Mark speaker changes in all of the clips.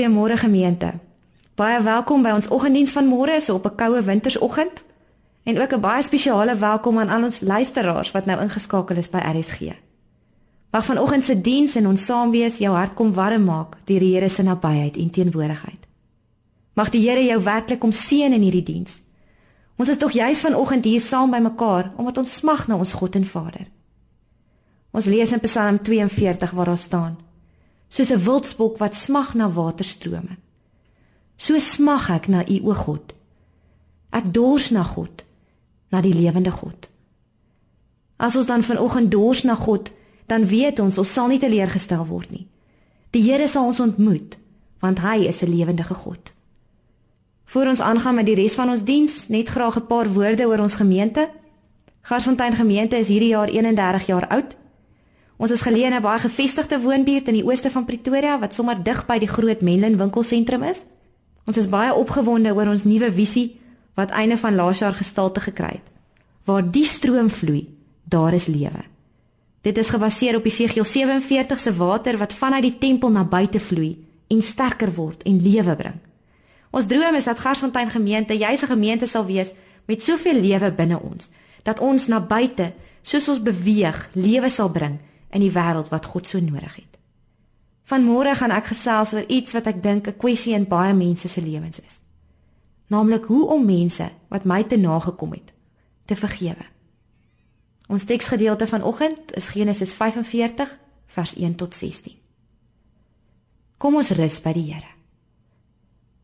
Speaker 1: Goeiemôre gemeente. Baie welkom by ons oggenddiens van môre so op 'n koue wintersoggend. En ook 'n baie spesiale welkom aan al ons luisteraars wat nou ingeskakel is by RSG. Mag vanoggend se diens en ons saam wees jou hart kom warm maak deur die Here se nabyheid en teenwoordigheid. Mag die Here jou werklik kom seën in hierdie diens. Ons is tog juis vanoggend hier saam by mekaar omdat ons smag na ons God en Vader. Ons lees in Psalm 42 waar daar staan: Soos 'n wildsbok wat smag na waterstrome. So smag ek na U o God. Ek dors na God na die lewende God. As ons dan vanoggend dors na God, dan weet ons ons sal nie teleurgestel word nie. Die Here sal ons ontmoet, want hy is 'n lewendige God. Voor ons aangaan met die res van ons diens, net graag 'n paar woorde oor ons gemeente. Garsfontein gemeente is hierdie jaar 31 jaar oud. Ons is geleë in 'n baie gevestigde woonbuurt in die ooste van Pretoria wat sommer dig by die groot Menlyn winkelsentrum is. Ons is baie opgewonde oor ons nuwe visie wat einde van laas jaar gestalte gekry het. Waar die stroom vloei, daar is lewe. Dit is gebaseer op Jesegiel 47 se water wat vanuit die tempel na buite vloei en sterker word en lewe bring. Ons droom is dat Garsfontein gemeente juis 'n gemeente sal wees met soveel lewe binne ons dat ons na buite soos ons beweeg lewe sal bring in die wêreld wat God so nodig het. Vanmôre gaan ek gesels oor iets wat ek dink 'n kwessie in baie mense se lewens is naamlik hoe om mense wat my te nagekom het te vergewe. Ons teksgedeelte vanoggend is Genesis 45 vers 1 tot 16. Kom ons rus by die Here.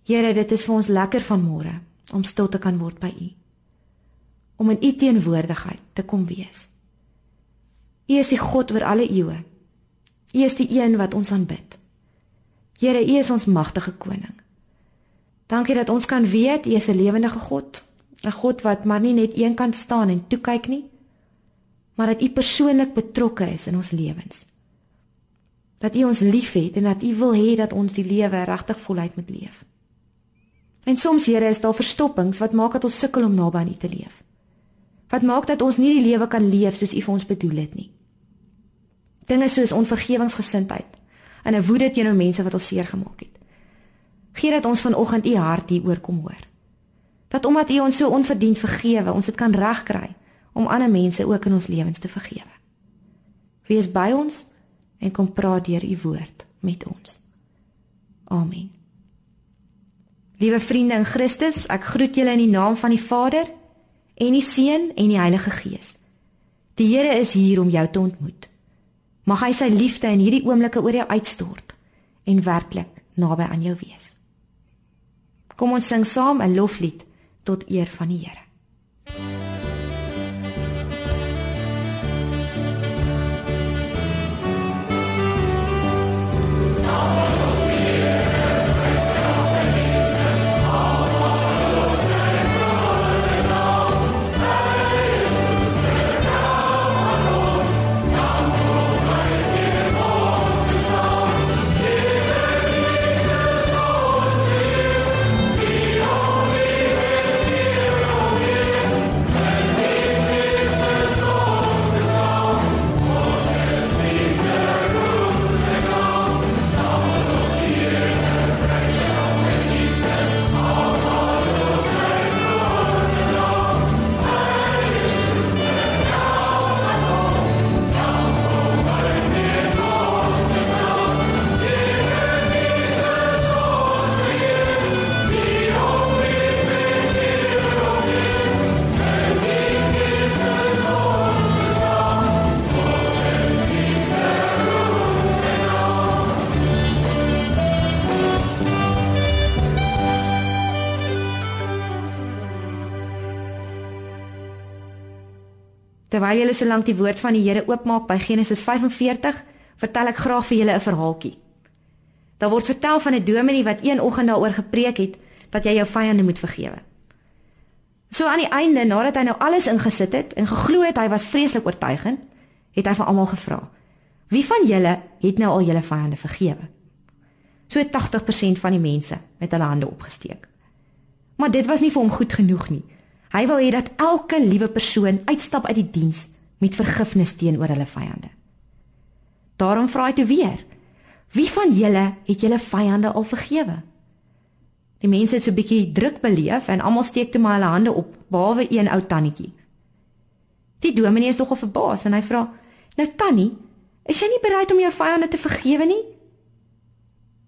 Speaker 1: Here, dit is vir ons lekker vanmôre om stil te kan word by U. Om in U teenwoordigheid te kom wees. U is die God oor alle eeue. U is die een wat ons aanbid. Here, U is ons magtige koning. Dankie dat ons kan weet U is 'n lewende God, 'n God wat maar nie net een kant staan en toe kyk nie, maar dat U persoonlik betrokke is in ons lewens. Dat U ons liefhet en dat U wil hê dat ons die lewe regtig voluit moet leef. En soms Here is daar verstoppings wat maak dat ons sukkel om naby aan U te leef. Wat maak dat ons nie die lewe kan leef soos U vir ons bedoel het nie. Dinge soos onvergewingsgesindheid en 'n woede teenoor mense wat ons seer gemaak het. Gee dat ons vanoggend u hart hier oor kom hoor. Dat omdat u ons so onverdiend vergewe, ons dit kan regkry om ander mense ook in ons lewens te vergewe. Wees by ons en kom praat deur u woord met ons. Amen. Liewe vriende in Christus, ek groet julle in die naam van die Vader en die Seun en die Heilige Gees. Die Here is hier om jou te ontmoet. Mag hy sy liefde in hierdie oomblikke oor jou uitstort en werklik naby aan jou wees. Kom ons sing saam 'n loflied tot eer van die Here. Terwyl julle so lank die woord van die Here oopmaak by Genesis 45, vertel ek graag vir julle 'n verhaaltjie. Daar word vertel van 'n dominee wat een oggend daaroor gepreek het dat jy jou vyande moet vergewe. So aan die einde, nadat hy nou alles ingesit het en geglo het hy was vreeslik oortuigend, het hy vir almal gevra: "Wie van julle het nou al julle vyande vergewe?" So 80% van die mense het hulle hande opgesteek. Maar dit was nie vir hom goed genoeg nie. Hy wil hê dat elke liewe persoon uitstap uit die diens met vergifnis teenoor hulle vyande. Daarom vra hy toe weer: Wie van julle het julle vyande al vergewe? Die mense het so 'n bietjie druk beleef en almal steek toe maar hulle hande op, behalwe een ou tannetjie. Die dominee is nogal verbaas en hy vra: "Nou tannie, is jy nie bereid om jou vyande te vergewe nie?"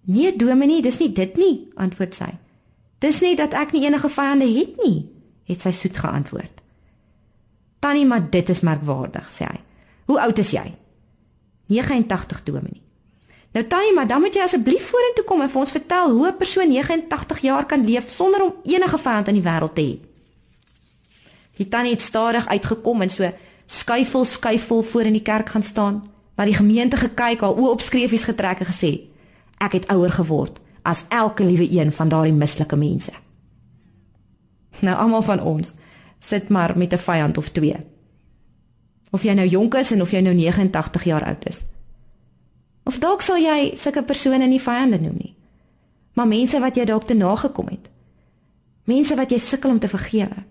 Speaker 1: "Nee, dominee, dis nie dit nie," antwoord sy. "Dis net dat ek nie enige vyande het nie," het sy soet geantwoord. "Tannie, maar dit is merkwaardig," sê hy. "Hoe oud is jy?" "89, dominee." Nou tannie, maar dan moet jy asseblief vorentoe kom en vir ons vertel hoe 'n persoon 89 jaar kan leef sonder om enige vyand in die wêreld te hê. Die tannie het stadig uitgekom en so skuifel skuifel voor in die kerk gaan staan, na die gemeente gekyk, haar oë op skreefies getrek en gesê: "Ek het ouer geword as elke liewe een van daardie mislike mense." Nou almal van ons sit maar met 'n vyand of twee. Of jy nou jonk is en of jy nou 89 jaar oud is. Of dalk sal jy sulke persone nie vyande noem nie, maar mense wat jy dalk te nagekom het. Mense wat jy sukkel om te vergewe.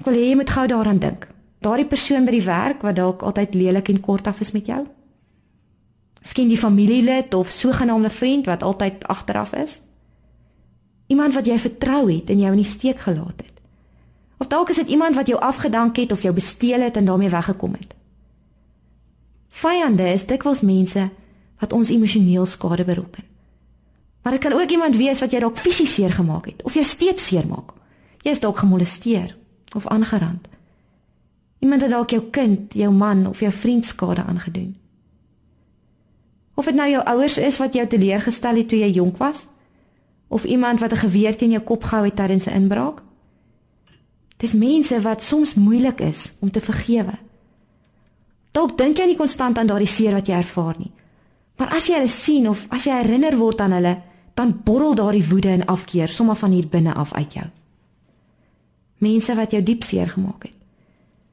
Speaker 1: Ek wil hê jy moet gou daaraan dink. Daardie persoon by die werk wat dalk altyd lelik en kort af is met jou. Miskien die familielid of sogenaamde vriend wat altyd agteraf is. Iemand wat jy vertrou het en jou in die steek gelaat het. Of dalk is dit iemand wat jou afgedank het of jou gesteel het en daarmee weggekom het. Vyande is dikwels mense wat ons emosioneel skade berokken. Maar dit kan ook iemand wees wat jy dalk fisies seer gemaak het of jou steeds seermaak. Jy is dalk gemolesteer of aangerand. Iemand het dalk jou kind, jou man of jou vriend skade aangedoen. Of dit nou jou ouers is wat jou teleurgestel het toe jy jonk was, of iemand wat 'n geweer teen jou kop gehou het tydens 'n inbraak. Dis mense wat soms moeilik is om te vergewe. Dalk dink jy nie konstant aan daardie seer wat jy ervaar nie. Maar as jy hulle sien of as jy herinner word aan hulle, dan borrel daardie woede en afkeer sommer van hier binne af uit jou mense wat jou diep seer gemaak het.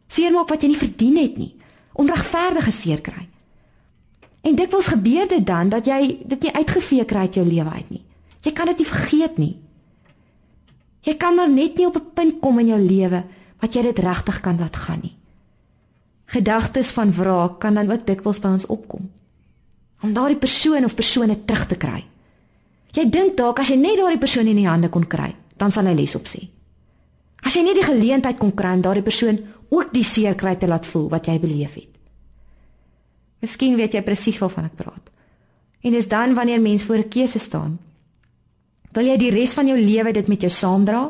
Speaker 1: Seer maak wat jy nie verdien het nie, onregverdige seer kry. En dit wels gebeur dit dan dat jy dit nie uitgevee kry uit jou lewe uit nie. Jy kan dit nie vergeet nie. Jy kan maar net nie op 'n punt kom in jou lewe wat jy dit regtig kan laat gaan nie. Gedagtes van wraak kan dan ook dikwels by ons opkom. Om daardie persoon of persone terug te kry. Jy dink dalk as jy net daardie persoon in die hande kon kry, dan sal hy les op sê. As jy nie die geleentheid kon kry om daardie persoon ook die seer kry te laat voel wat jy beleef het. Miskien weet jy presies waarvan ek praat. En dis dan wanneer mens voor 'n keuse staan. Wil jy die res van jou lewe dit met jou saamdra?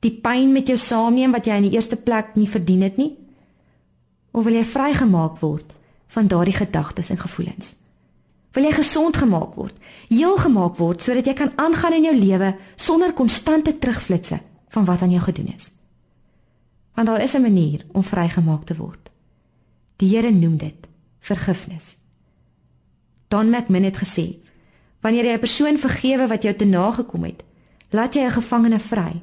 Speaker 1: Die pyn met jou saamneem wat jy in die eerste plek nie verdien het nie? Of wil jy vrygemaak word van daardie gedagtes en gevoelens? Wil jy gesond gemaak word, heel gemaak word sodat jy kan aangaan in jou lewe sonder konstante terugflitsse van wat aan jou gedoen is. Want daar is 'n manier om vrygemaak te word. Die Here noem dit vergifnis. Don McMahon het gesê: "Wanneer jy 'n persoon vergewe wat jou te nagekom het, laat jy 'n gevangene vry,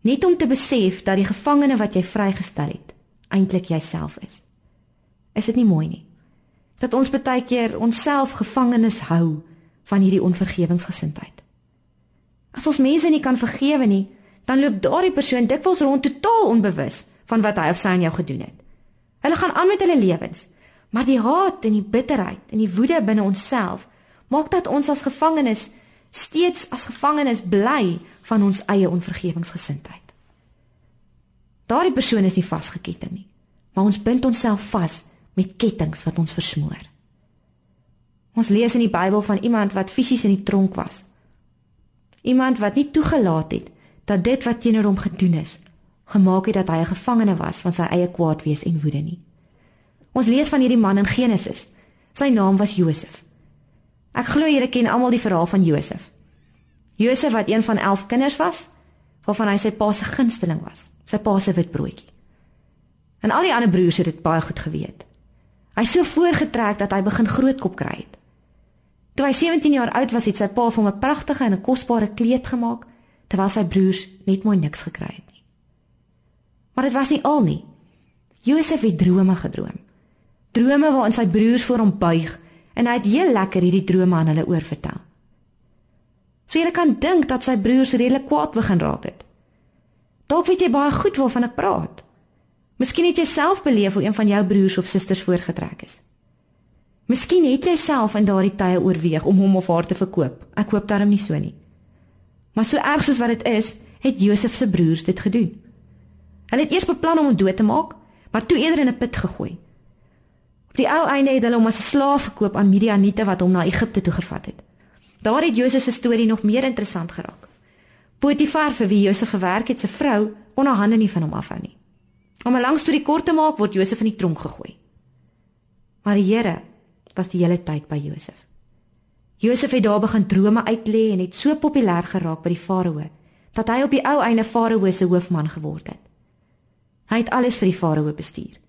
Speaker 1: net om te besef dat die gevangene wat jy vrygestel het, eintlik jouself is." Is dit nie mooi nie? Dat ons baie keer onsself gevangenes hou van hierdie onvergewensgesindheid. As ons mense nie kan vergewe nie, dan loop daardie persoon dikwels rond totaal onbewus van wat hy of sy aan jou gedoen het. Hulle gaan aan met hulle lewens, maar die haat en die bitterheid en die woede binne onsself maak dat ons as gevangenes steeds as gevangenes bly van ons eie onvergewingsgesindheid. Daardie persoon is nie vasgeketting nie, maar ons bind onsself vas met kettinge wat ons versmoor. Ons lees in die Bybel van iemand wat fisies in die tronk was. Iemand wat nie toegelaat het dat dit wat teenoor hom gedoen is, gemaak het dat hy 'n gevangene was van sy eie kwaadwees en woede nie. Ons lees van hierdie man in Genesis. Sy naam was Josef. Ek glo julle ken almal die verhaal van Josef. Josef wat een van 11 kinders was, waarvan hy sy pa se gunsteling was, sy pa se witbroodjie. En al die ander broers het dit baie goed geweet. Hy so voorgetrek dat hy begin grootkop kry het. Toe hy 17 jaar oud was, het sy pa vir hom 'n pragtige en 'n kosbare kleed gemaak terwyl sy broers net mooi niks gekry het nie. Maar dit was nie al nie. Josef het drome gedroom. Drome waarin sy broers voor hom buig en hy het heel lekker hierdie drome aan hulle oorvertel. So jy kan dink dat sy broers redelik kwaad begin raak het. Dalk weet jy baie goed waarvan ek praat. Miskien het jy self beleef hoe een van jou broers of susters voorgetrek is. Miskien het jy self in daardie tye oorweeg om hom of haar te verkoop. Ek hoop daarom nie so nie. Maar so erg soos wat dit is, het Josef se broers dit gedoen. Hulle het eers beplan om hom dood te maak, maar toe eerder in 'n put gegooi. Die ou einde het hulle hom as 'n slaaf verkoop aan Midianiete wat hom na Egipte toe gevat het. Daar het Josef se storie nog meer interessant geraak. Potifar vir wie Josef gewerk het, se vrou kon haar hande nie van hom afhou nie. Om 'n lang storie kort te maak, word Josef in die tronk gegooi. Maar die Here was die hele tyd by Josef. Josef het daar begin drome uitlê en het so populêr geraak by die farao dat hy op die ou einde farao se hoofman geword het. Hy het alles vir die farao bestuur.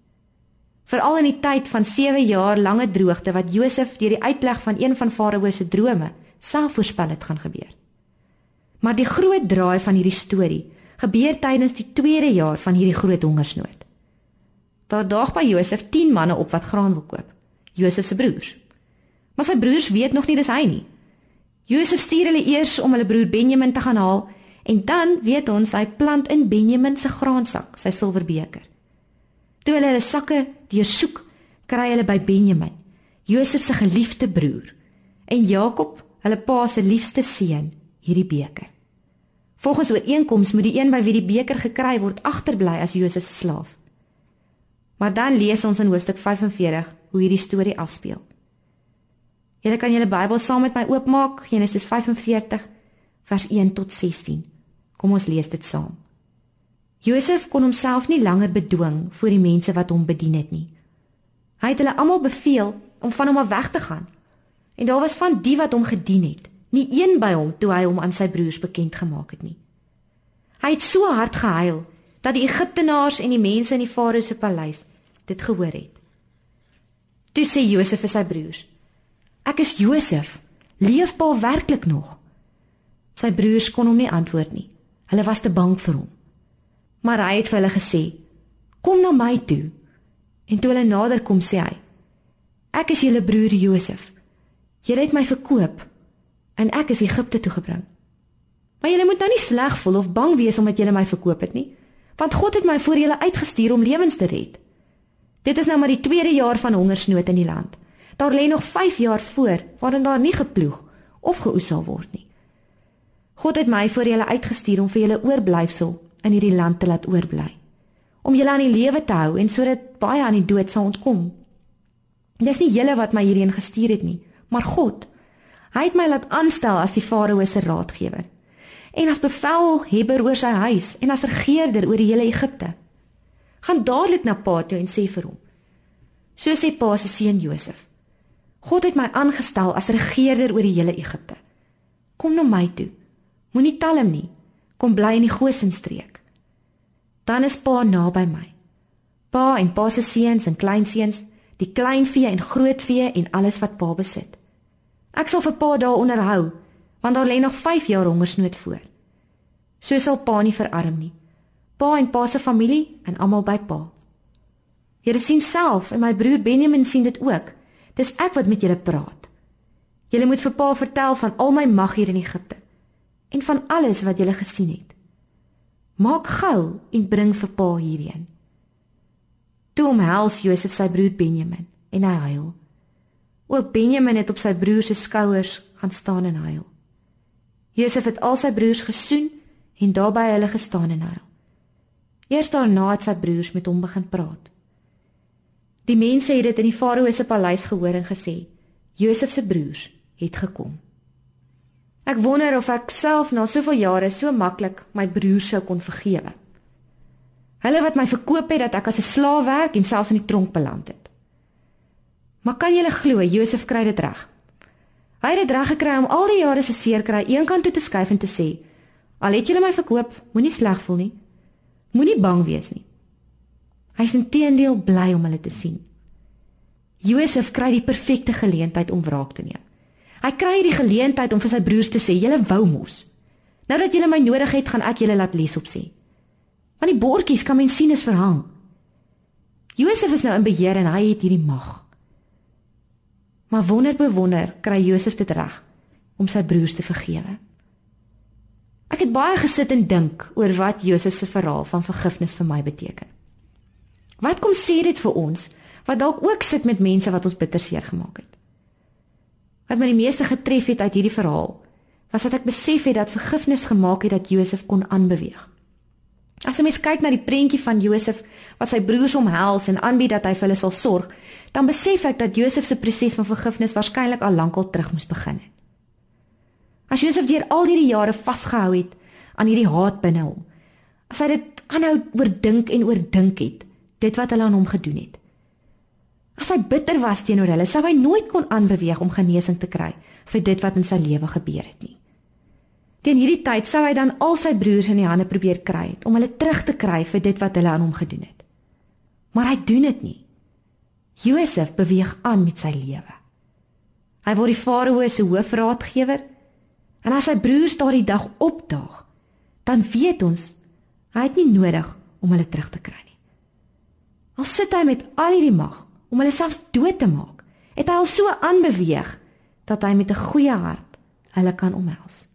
Speaker 1: Veral in die tyd van 7 jaar lange droogte wat Josef deur die uitleg van een van farao se drome self voorspel het gaan gebeur. Maar die groot draai van hierdie storie gebeur tydens die tweede jaar van hierdie groot hongersnood. Daar daag by Josef 10 manne op wat graan wil koop. Josef se broers. Maar sy broers weet nog nie dis hy nie. Josef stuur hulle eers om hulle broer Benjamin te gaan haal en dan weet ons hy plant in Benjamin se graansak sy silwerbeker. Toe hulle hulle sakke deursoek, kry hulle by Benjamin, Josef se geliefde broer, en Jakob hulle pa se liefste seun hierdie beker. Volgens ooreenkoms moet die een by wie die beker gekry word agterbly as Josef se slaaf. Maar dan lees ons in hoofstuk 45 hoe hierdie storie afspeel. Julle kan julle Bybel saam met my oopmaak, Genesis 45 vers 1 tot 16. Kom ons lees dit saam. Josef kon homself nie langer bedwing voor die mense wat hom bedien het nie. Hy het hulle almal beveel om van hom af weg te gaan En daar was van die wat hom gedien het, nie een by hom toe hy hom aan sy broers bekend gemaak het nie. Hy het so hard gehuil dat die Egiptenaars en die mense in die farao se paleis dit gehoor het. Toe sê Josef vir sy broers: "Ek is Josef. Leef pa werklik nog?" Sy broers kon hom nie antwoord nie. Hulle was te bang vir hom. Maar hy het vir hulle gesê: "Kom na my toe." En toe hulle nader kom, sê hy: "Ek is julle broer Josef." Julle het my verkoop en ek is Egipte toe gebring. Maar julle moet nou nie sleg voel of bang wees omdat julle my verkoop het nie, want God het my voor julle uitgestuur om lewens te red. Dit is nou maar die tweede jaar van hongersnood in die land. Daar lê nog 5 jaar voor waarin daar nie geploeg of geoes sal word nie. God het my voor julle uitgestuur om vir julle oorblyfsel in hierdie land te laat oorbly, om julle aan die lewe te hou en sodat baie aan die dood sal ontkom. Dis nie julle wat my hierheen gestuur het nie, maar God. Hy het my laat aanstel as die farao se raadgewer en as bevelhebber oor sy huis en as regerder oor die hele Egipte. Gaan dadelik na Pa toe en sê vir hom: So sê Pa se seun Josef: God het my aangestel as regerder oor die hele Egipte. Kom na my toe. Moenie talm nie. Kom bly in die Gosenstreek. Dan is Pa naby my. Pa en Pa se seuns en kleinseuns, die kleinvee en grootvee en alles wat Pa besit. Ek sal vir pa daar onderhou, want daar lê nog 5 jaar hongersnood voor. So sal pa nie verarm nie. Pa en pa se familie en almal by pa. Julle sien self en my broer Benjamin sien dit ook. Dis ek wat met julle praat. Julle moet vir pa vertel van al my mag hier in Egipte en van alles wat julle gesien het. Maak gou en bring vir pa hierheen. Toe omhels Josef sy broer Benjamin en hy huil. Ook Benjamin het op sy broer se skouers gaan staan en huil. Josef het al sy broers gesoen en daarby hulle gestaan en huil. Eers daarna het sy broers met hom begin praat. Die mense het dit in die farao se paleis gehoor en gesê: "Josef se broers het gekom." Ek wonder of ek self na soveel jare so maklik my broers sou kon vergewe. Hulle wat my verkoop het dat ek as 'n slaaf werk en selfs in die tronk beland het. Maar kan jy glo Josef kry dit reg? Hy het dit reg gekry om al die jare se seer kry eenkant toe te skuif en te sê: "Al het julle my verkoop, moenie sleg voel nie. Moenie bang wees nie." Hy is intedeel bly om hulle te sien. Josef kry die perfekte geleentheid om wraak te neem. Hy kry die geleentheid om vir sy broers te sê: "Julle wou mos. Nou dat julle my nodig het, gaan ek julle laat les op sê." Want die bordjies kan mens sien is verhang. Josef is nou in beheer en hy het hierdie mag. Maar wonder bewonder kry Josef dit reg om sy broers te vergewe. Ek het baie gesit en dink oor wat Josef se verhaal van vergifnis vir my beteken. Wat kom sê dit vir ons wat dalk ook sit met mense wat ons bitter seer gemaak het. Wat my die meeste getref het uit hierdie verhaal, was dat ek besef het dat vergifnis gemaak het dat Josef kon aanbeweeg. As 'n mens kyk na die prentjie van Josef wat sy broers omhels en aanbied dat hy vir hulle sal sorg, dan besef ek dat Josef se proses van vergifnis waarskynlik al lankal terug moes begin het. As Josef deur al hierdie jare vasgehou het aan hierdie haat binne hom, as hy dit aanhou oordink en oordink het, dit wat hulle aan hom gedoen het, As hy bitter was teenoor hulle, sou hy nooit kon aanbeweeg om genesing te kry vir dit wat in sy lewe gebeur het nie. Teen hierdie tyd sou hy dan al sy broers in die hande probeer kry om hulle terug te kry vir dit wat hulle aan hom gedoen het. Maar hy doen dit nie. Josef beweeg aan met sy lewe. Hy word die farao se hoofraadgewer en as sy broers daardie dag opdaag, dan weet ons hy het nie nodig om hulle terug te kry nie. Al sit hy met al hierdie mag om hulle selfs dood te maak, het hy al so aanbeweeg dat hy met 'n goeie hart hulle kan omhels.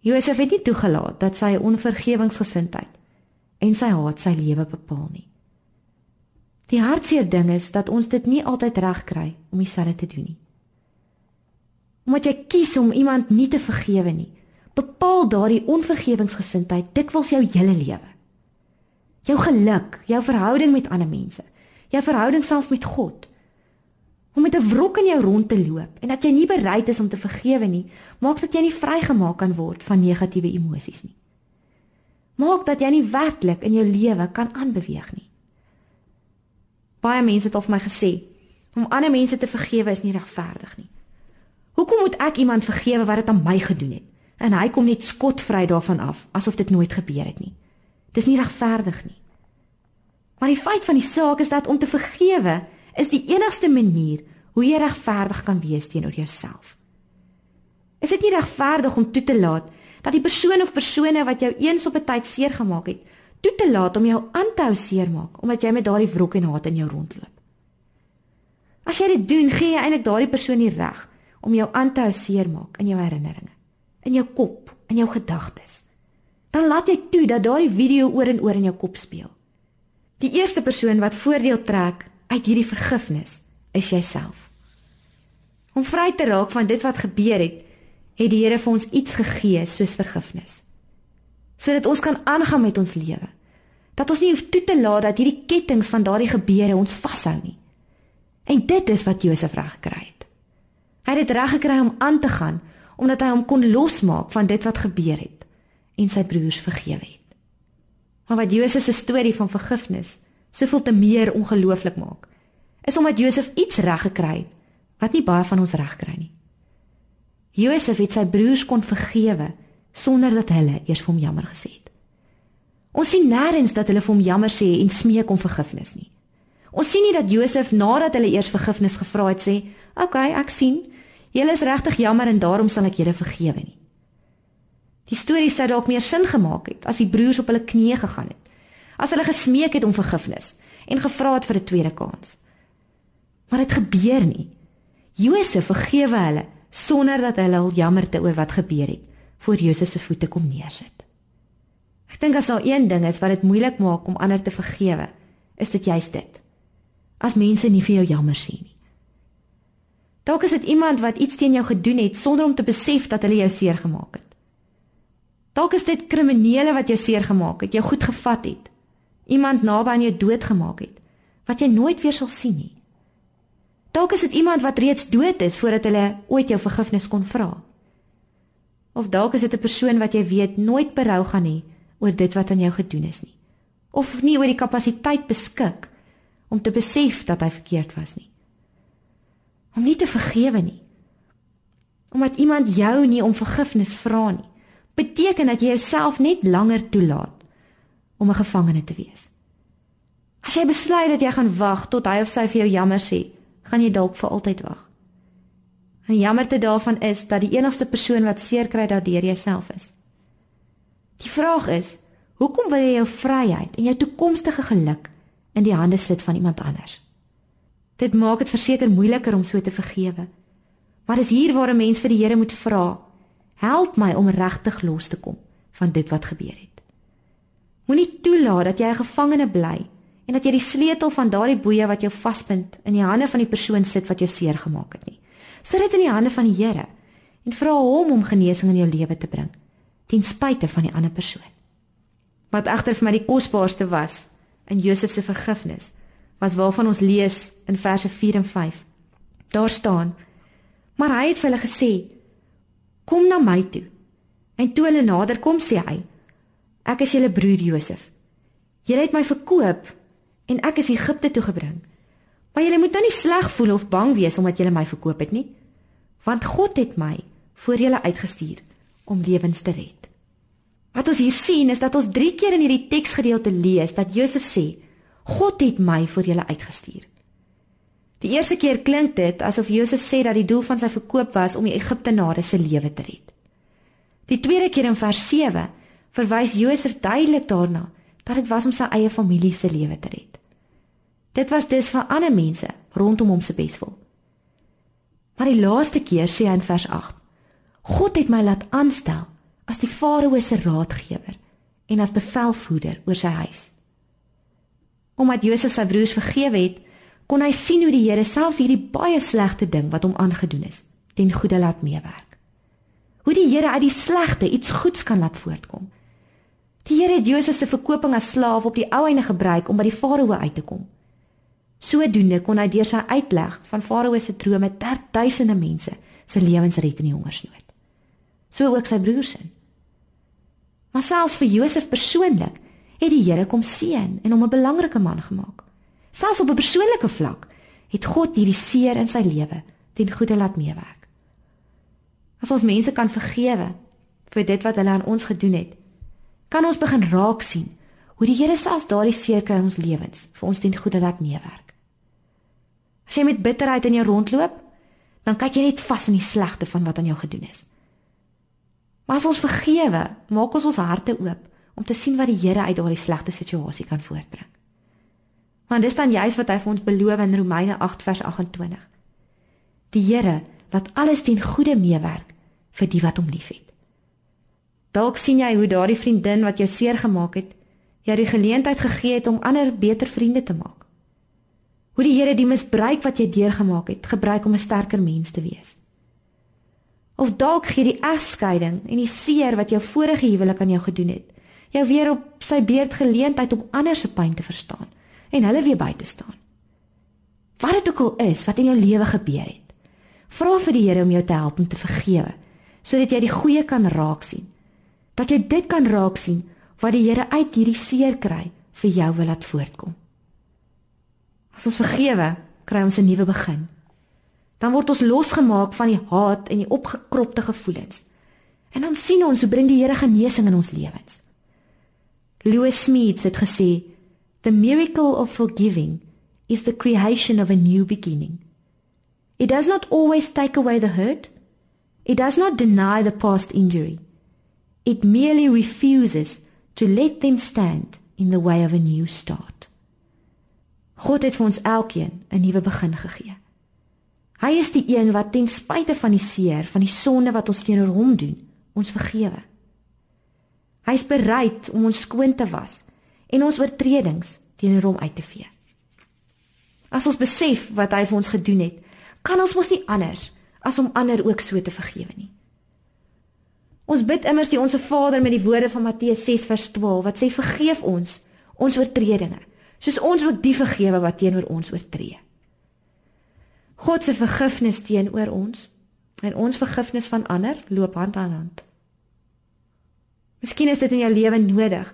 Speaker 1: Josef het nie toegelaat dat sy onvergewingsgesindheid en sy haat sy lewe bepaal nie. Die hartseer ding is dat ons dit nie altyd reg kry om dieselfde te doen nie. Omdat jy kies om iemand nie te vergewe nie, bepaal daardie onvergewingsgesindheid dikwels jou hele lewe. Jou geluk, jou verhouding met ander mense, jou verhouding selfs met God. Om met 'n wrok in jou rond te loop en dat jy nie bereid is om te vergewe nie, maak dat jy nie vrygemaak kan word van negatiewe emosies nie. Maak dat jy nie werklik in jou lewe kan aanbeweeg nie. Baie mense het al vir my gesê om ander mense te vergewe is nie regverdig nie. Hoekom moet ek iemand vergewe wat dit aan my gedoen het en hy kom net skotvry daarvan af asof dit nooit gebeur het nie? Dis nie regverdig nie. Maar die feit van die saak is dat om te vergewe is die enigste manier hoe jy regverdig kan wees teenoor jouself. Is dit nie regverdig om toe te laat dat die persoon of persone wat jou eens op 'n tyd seer gemaak het, toe te laat om jou aan te hou seermaak omdat jy met daardie wrok en haat in jou rondloop? As jy dit doen, gee jy eintlik daardie persoon die reg om jou aan te hou seermaak in jou herinneringe, in jou kop, in jou gedagtes. Dan laat jy toe dat daardie video oor en oor in jou kop speel. Die eerste persoon wat voordeel trek uit hierdie vergifnis is jouself. Om vry te raak van dit wat gebeur het, het die Here vir ons iets gegee soos vergifnis. Sodat ons kan aangaan met ons lewe. Dat ons nie hoef toe te laat dat hierdie kettinge van daardie gebeure ons vashou nie. En dit is wat Josef reg gekry het. Hy het dit reg gekry om aan te gaan omdat hy hom kon losmaak van dit wat gebeur het en sy broers vergewe het. Maar wat Josef se storie van vergifnis soveel te meer ongelooflik maak, is omdat Josef iets reg gekry het wat nie baie van ons reg kry nie. Josef het sy broers kon vergewe sonder dat hulle eers vir hom jammer gesê het. Ons sien nêrens dat hulle vir hom jammer sê en smeek om vergifnis nie. Ons sien nie dat Josef nadat hulle eers vergifnis gevra het sê, "Oké, okay, ek sien. Julle is regtig jammer en daarom sal ek julle vergewe nie." Die storie sou dalk meer sin gemaak het as die broers op hulle knieë gegaan het. As hulle gesmeek het om vergifnis en gevra het vir 'n tweede kans. Maar dit gebeur nie. Josef vergewe hulle sonder dat hulle al jammerte oor wat gebeur het voor Josef se voete kom neersit. Ek dink as daar een ding is wat dit moeilik maak om ander te vergewe, is dit juist dit. As mense nie vir jou jammer sê nie. Dalk is dit iemand wat iets teen jou gedoen het sonder om te besef dat hulle jou seer gemaak het. Dalk is dit kriminele wat jou seer gemaak het, jou goed gevat het. Iemand naby aan jou doodgemaak het wat jy nooit weer sal sien nie. Dalk is dit iemand wat reeds dood is voordat hulle ooit jou vergifnis kon vra. Of dalk is dit 'n persoon wat jy weet nooit berou gaan hê oor dit wat aan jou gedoen is nie. Of nie oor die kapasiteit beskik om te besef dat hy verkeerd was nie. Om nie te vergewe nie. Omdat iemand jou nie om vergifnis vra nie beteken dat jy jouself net langer toelaat om 'n gevangene te wees. As jy besluit dat jy gaan wag tot hy of sy vir jou jammer sê, gaan jy dalk vir altyd wag. En jammerte daarvan is dat die enigste persoon wat seer kry daardeur jouself is. Die vraag is, hoekom wil jy jou vryheid en jou toekomstige geluk in die hande sit van iemand anders? Dit maak dit verseker moeiliker om so te vergewe. Maar dis hier waar 'n mens vir die Here moet vra Help my om regtig los te kom van dit wat gebeur het. Moenie toelaat dat jy 'n gevangene bly en dat jy die sleutel van daardie boeye wat jou vasbind in die hande van die persoon sit wat jou seer gemaak het nie. Sit dit in die hande van die Here en vra hom om genesing in jou lewe te bring ten spyte van die ander persoon. Wat egter vir my die kosbaarste was in Josef se vergifnis was waarvan ons lees in verse 4 en 5. Daar staan: Maar hy het vir hulle gesê: Kom na my toe. En toe hulle nader kom, sê hy: Ek is julle broer Josef. Julle het my verkoop en ek is Egipte toe gebring. Maar julle moet nou nie sleg voel of bang wees omdat julle my verkoop het nie, want God het my voor julle uitgestuur om lewens te red. Wat ons hier sien is dat ons 3 keer in hierdie teksgedeelte lees dat Josef sê, God het my vir julle uitgestuur. Die eerste keer klink dit asof Josef sê dat die doel van sy verkoop was om die Egiptenare se lewe te red. Die tweede keer in vers 7 verwys Josef duidelik daarna dat dit was om sy eie familie se lewe te red. Dit was dus vir ander mense rondom hom se beswil. Maar die laaste keer sê hy in vers 8: God het my laat aanstel as die farao se raadgewer en as bevelvoerder oor sy huis. Omdat Josef sy broers vergewe het, kon hy sien hoe die Here selfs hierdie baie slegte ding wat hom aangedoen is, ten goeie laat meewerk. Hoe die Here uit die slegte iets goeds kan laat voortkom. Die Here het Josef se verkoping as slaaf op die ou einde gebruik om by die farao uit te kom. Sodoende kon hy deur sy uitleg van farao se drome ter duisende mense se lewens red in die hongersnood. So ook sy broers se. Maar selfs vir Josef persoonlik het die Here kom seën en hom 'n belangrike man gemaak. Selfs op 'n persoonlike vlak het God hierdie seer in sy lewe ten goeie laat meewerk. As ons mense kan vergewe vir dit wat hulle aan ons gedoen het, kan ons begin raak sien hoe die Here selfs daardie seer kry in ons lewens vir ons ten goeie laat meewerk. As jy met bitterheid in jou rondloop, dan kyk jy net vas in die slegte van wat aan jou gedoen is. Maar as ons vergewe, maak ons ons harte oop om te sien wat die Here uit daardie slegte situasie kan voortbring. Want dis dan juis wat hy vir ons beloof in Romeine 8 vers 28. Die Here laat alles ten goeie meewerk vir die wat hom liefhet. Dalk sien jy hoe daardie vriendin wat jou seer gemaak het, jou die geleentheid gegee het om ander beter vriende te maak. Hoe die Here die misbruik wat jy deurgemaak het, gebruik om 'n sterker mens te wees. Of dalk gee die egskeiding en die seer wat jou vorige huwelik aan jou gedoen het, jou weer op sy beurt geleentheid om ander se pyn te verstaan en hulle weer by te staan. Wat dit ook al is wat in jou lewe gebeur het, vra vir die Here om jou te help om te vergewe, sodat jy die goeie kan raak sien. Dat jy dit kan raak sien wat die Here uit hierdie seer kry vir jou wil laat voortkom. As ons vergewe, kry ons 'n nuwe begin dan word ons losgemaak van die haat en die opgekropte gevoelens. En dan sien ons hoe bring die Here genesing in ons lewens. Louis Smith het gesê, "The miracle of forgiving is the creation of a new beginning. It does not always take away the hurt. It does not deny the past injury. It merely refuses to let them stand in the way of a new start." God het vir ons elkeen 'n nuwe begin gegee. Hy is die een wat ten spyte van die seer, van die sonde wat ons teenoor hom doen, ons vergewe. Hy is bereid om ons skoon te was en ons oortredings teenoor hom uit te vee. As ons besef wat hy vir ons gedoen het, kan ons mos nie anders as om ander ook so te vergewe nie. Ons bid immers die onsse Vader met die woorde van Matteus 6 vers 12 wat sê vergeef ons ons oortredinge soos ons ook die vergewe wat teenoor ons oortree. God se vergifnis teenoor ons en ons vergifnis van ander loop hand aan hand. Miskien is dit in jou lewe nodig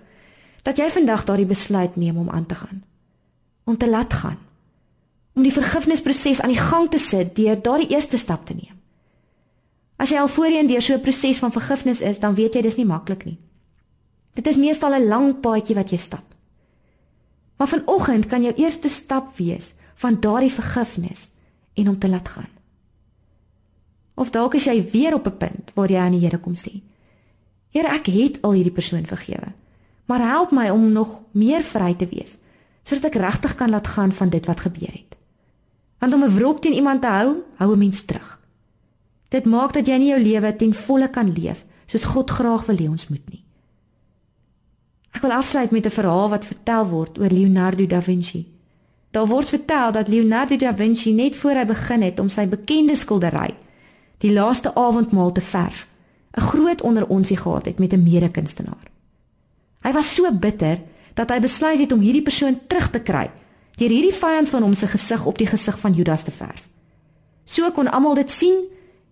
Speaker 1: dat jy vandag daardie besluit neem om aan te gaan. Om te laat gaan. Om die vergifnisproses aan die gang te sit deur daardie eerste stap te neem. As jy al voorheen deur so 'n proses van vergifnis is, dan weet jy dis nie maklik nie. Dit is meestal 'n lang paadjie wat jy stap. Maar vanoggend kan jou eerste stap wees van daardie vergifnis en om te laat gaan. Of dalk is jy weer op 'n punt waar jy aan die Here kom sê: Here, ek het al hierdie persoon vergewe, maar help my om nog meer vry te wees sodat ek regtig kan laat gaan van dit wat gebeur het. Want om 'n wrok teen iemand te hou, hou 'n mens terug. Dit maak dat jy nie jou lewe ten volle kan leef soos God graag wil hê ons moet nie. Ek wil afsluit met 'n verhaal wat vertel word oor Leonardo da Vinci. Daar word vertel dat Leonardo da Vinci net voor hy begin het om sy bekende skildery, Die Laaste Avondmaal te verf, 'n groot onderonsie gehad het met 'n mede-kunstenaar. Hy was so bitter dat hy besluit het om hierdie persoon terug te kry deur hierdie vyand van hom se gesig op die gesig van Judas te verf. So kon almal dit sien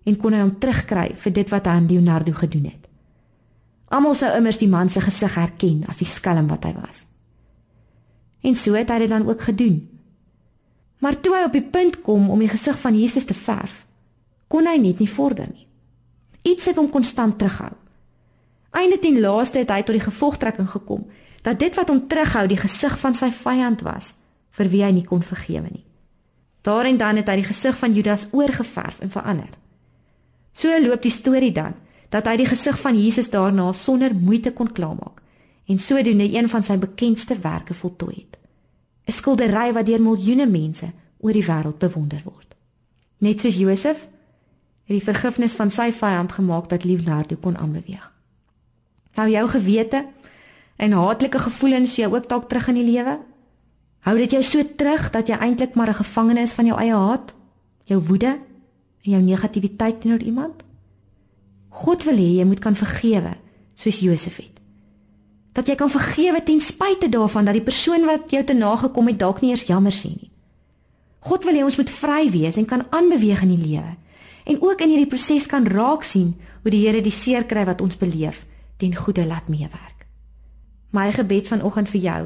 Speaker 1: en kon hy hom terugkry vir dit wat hy aan Leonardo gedoen het. Almal sou immers die man se gesig herken as die skelm wat hy was. En so het hy dit dan ook gedoen. Maar toe hy op die punt kom om die gesig van Jesus te verf, kon hy net nie vorder nie. Iets het hom konstant terughou. Einde ten laaste het hy tot die gevolgtrekking gekom dat dit wat hom terughou die gesig van sy vyand was vir wie hy nie kon vergewe nie. Daarin dan het hy die gesig van Judas oorgeverf en verander. So loop die storie dan dat hy die gesig van Jesus daarna sonder moeite kon klaarmaak en sodoende een van sy bekendste werke voltooi het. 'n Skildery wat deur miljoene mense oor die wêreld bewonder word. Net soos Josef het die vergifnis van sy vyand gemaak dat Leonardo kon aanbeweeg. Nou jou gewete en haatlike gevoelens jou ook dalk terug in die lewe? Hou dit jou so terug dat jy eintlik maar 'n gevangene is van jou eie haat, jou woede en jou negativiteit teenoor iemand? God wil hê jy moet kan vergewe soos Josef het. Dat jy kan vergewe ten spyte daarvan dat die persoon wat jou te nagekom het dalk nie eers jammer sê nie. God wil hê ons moet vry wees en kan aanbeweeg in die lewe en ook in hierdie proses kan raak sien hoe die Here die seer kry wat ons beleef ten goeie laat meewerk. My gebed vanoggend vir jou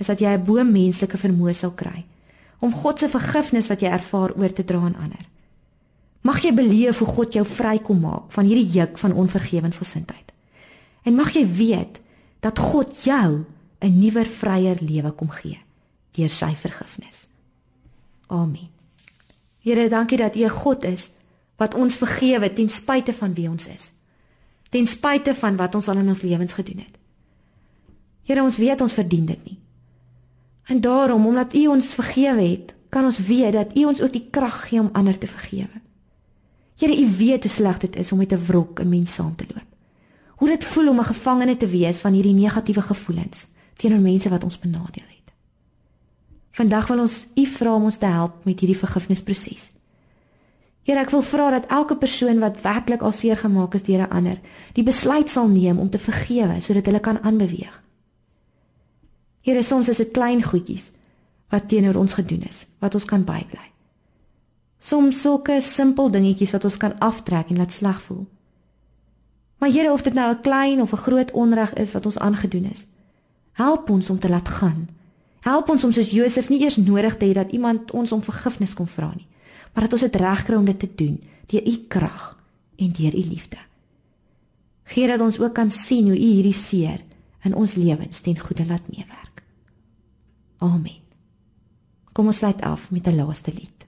Speaker 1: is dat jy 'n bo menslike vermoë sal kry om God se vergifnis wat jy ervaar oor te dra aan ander. Mag jy beleef hoe God jou vrykom maak van hierdie juk van onvergewensgesindheid. En mag jy weet dat God jou 'n nuwer, vryer lewe kom gee deur sy vergifnis. Amen. Here, dankie dat U 'n God is wat ons vergewe ten spyte van wie ons is. Ten spyte van wat ons al in ons lewens gedoen het. Here, ons weet ons verdien dit nie. En daarom, omdat U ons vergewe het, kan ons weet dat U ons ook die krag gee om ander te vergewe. Here, U weet hoe sleg dit is om met 'n wrok in mens saam te loop. Hoe dit voel om 'n gevangene te wees van hierdie negatiewe gevoelens teenoor mense wat ons benadeel het. Vandag wil ons U vra om ons te help met hierdie vergifnisproses. Here, ek wil vra dat elke persoon wat werklik al seer gemaak is deur 'n ander, die besluit sal neem om te vergewe sodat hulle kan aanbeweeg. Here, soms is dit klein goedjies wat teenoor ons gedoen is, wat ons kan bybly. Soms sulke simpel dingetjies wat ons kan aftrek en laat sleg voel. Maar Here, of dit nou 'n klein of 'n groot onreg is wat ons aangedoen is, help ons om te laat gaan. Help ons om soos Josef nie eers nodig te hê dat iemand ons om vergifnis kom vra nie, maar dat ons dit regkry om dit te doen deur u krag en deur u liefde. Gee dat ons ook kan sien hoe u hierdie seer in ons lewens ten goeie laat meewerk. Amen. Kom ons sluit af met 'n laaste lied.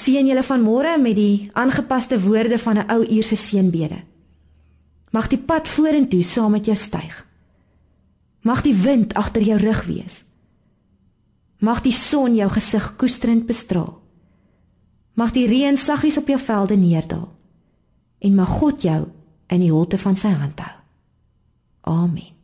Speaker 1: Seën julle vanmôre met die aangepaste woorde van 'n ou uierse seënbede. Mag die pad vorentoe saam met jou styg. Mag die wind agter jou rug wees. Mag die son jou gesig koesterend bestraal. Mag die reën saggies op jou velde neerdal. En mag God jou in die holte van sy hand hou. Amen.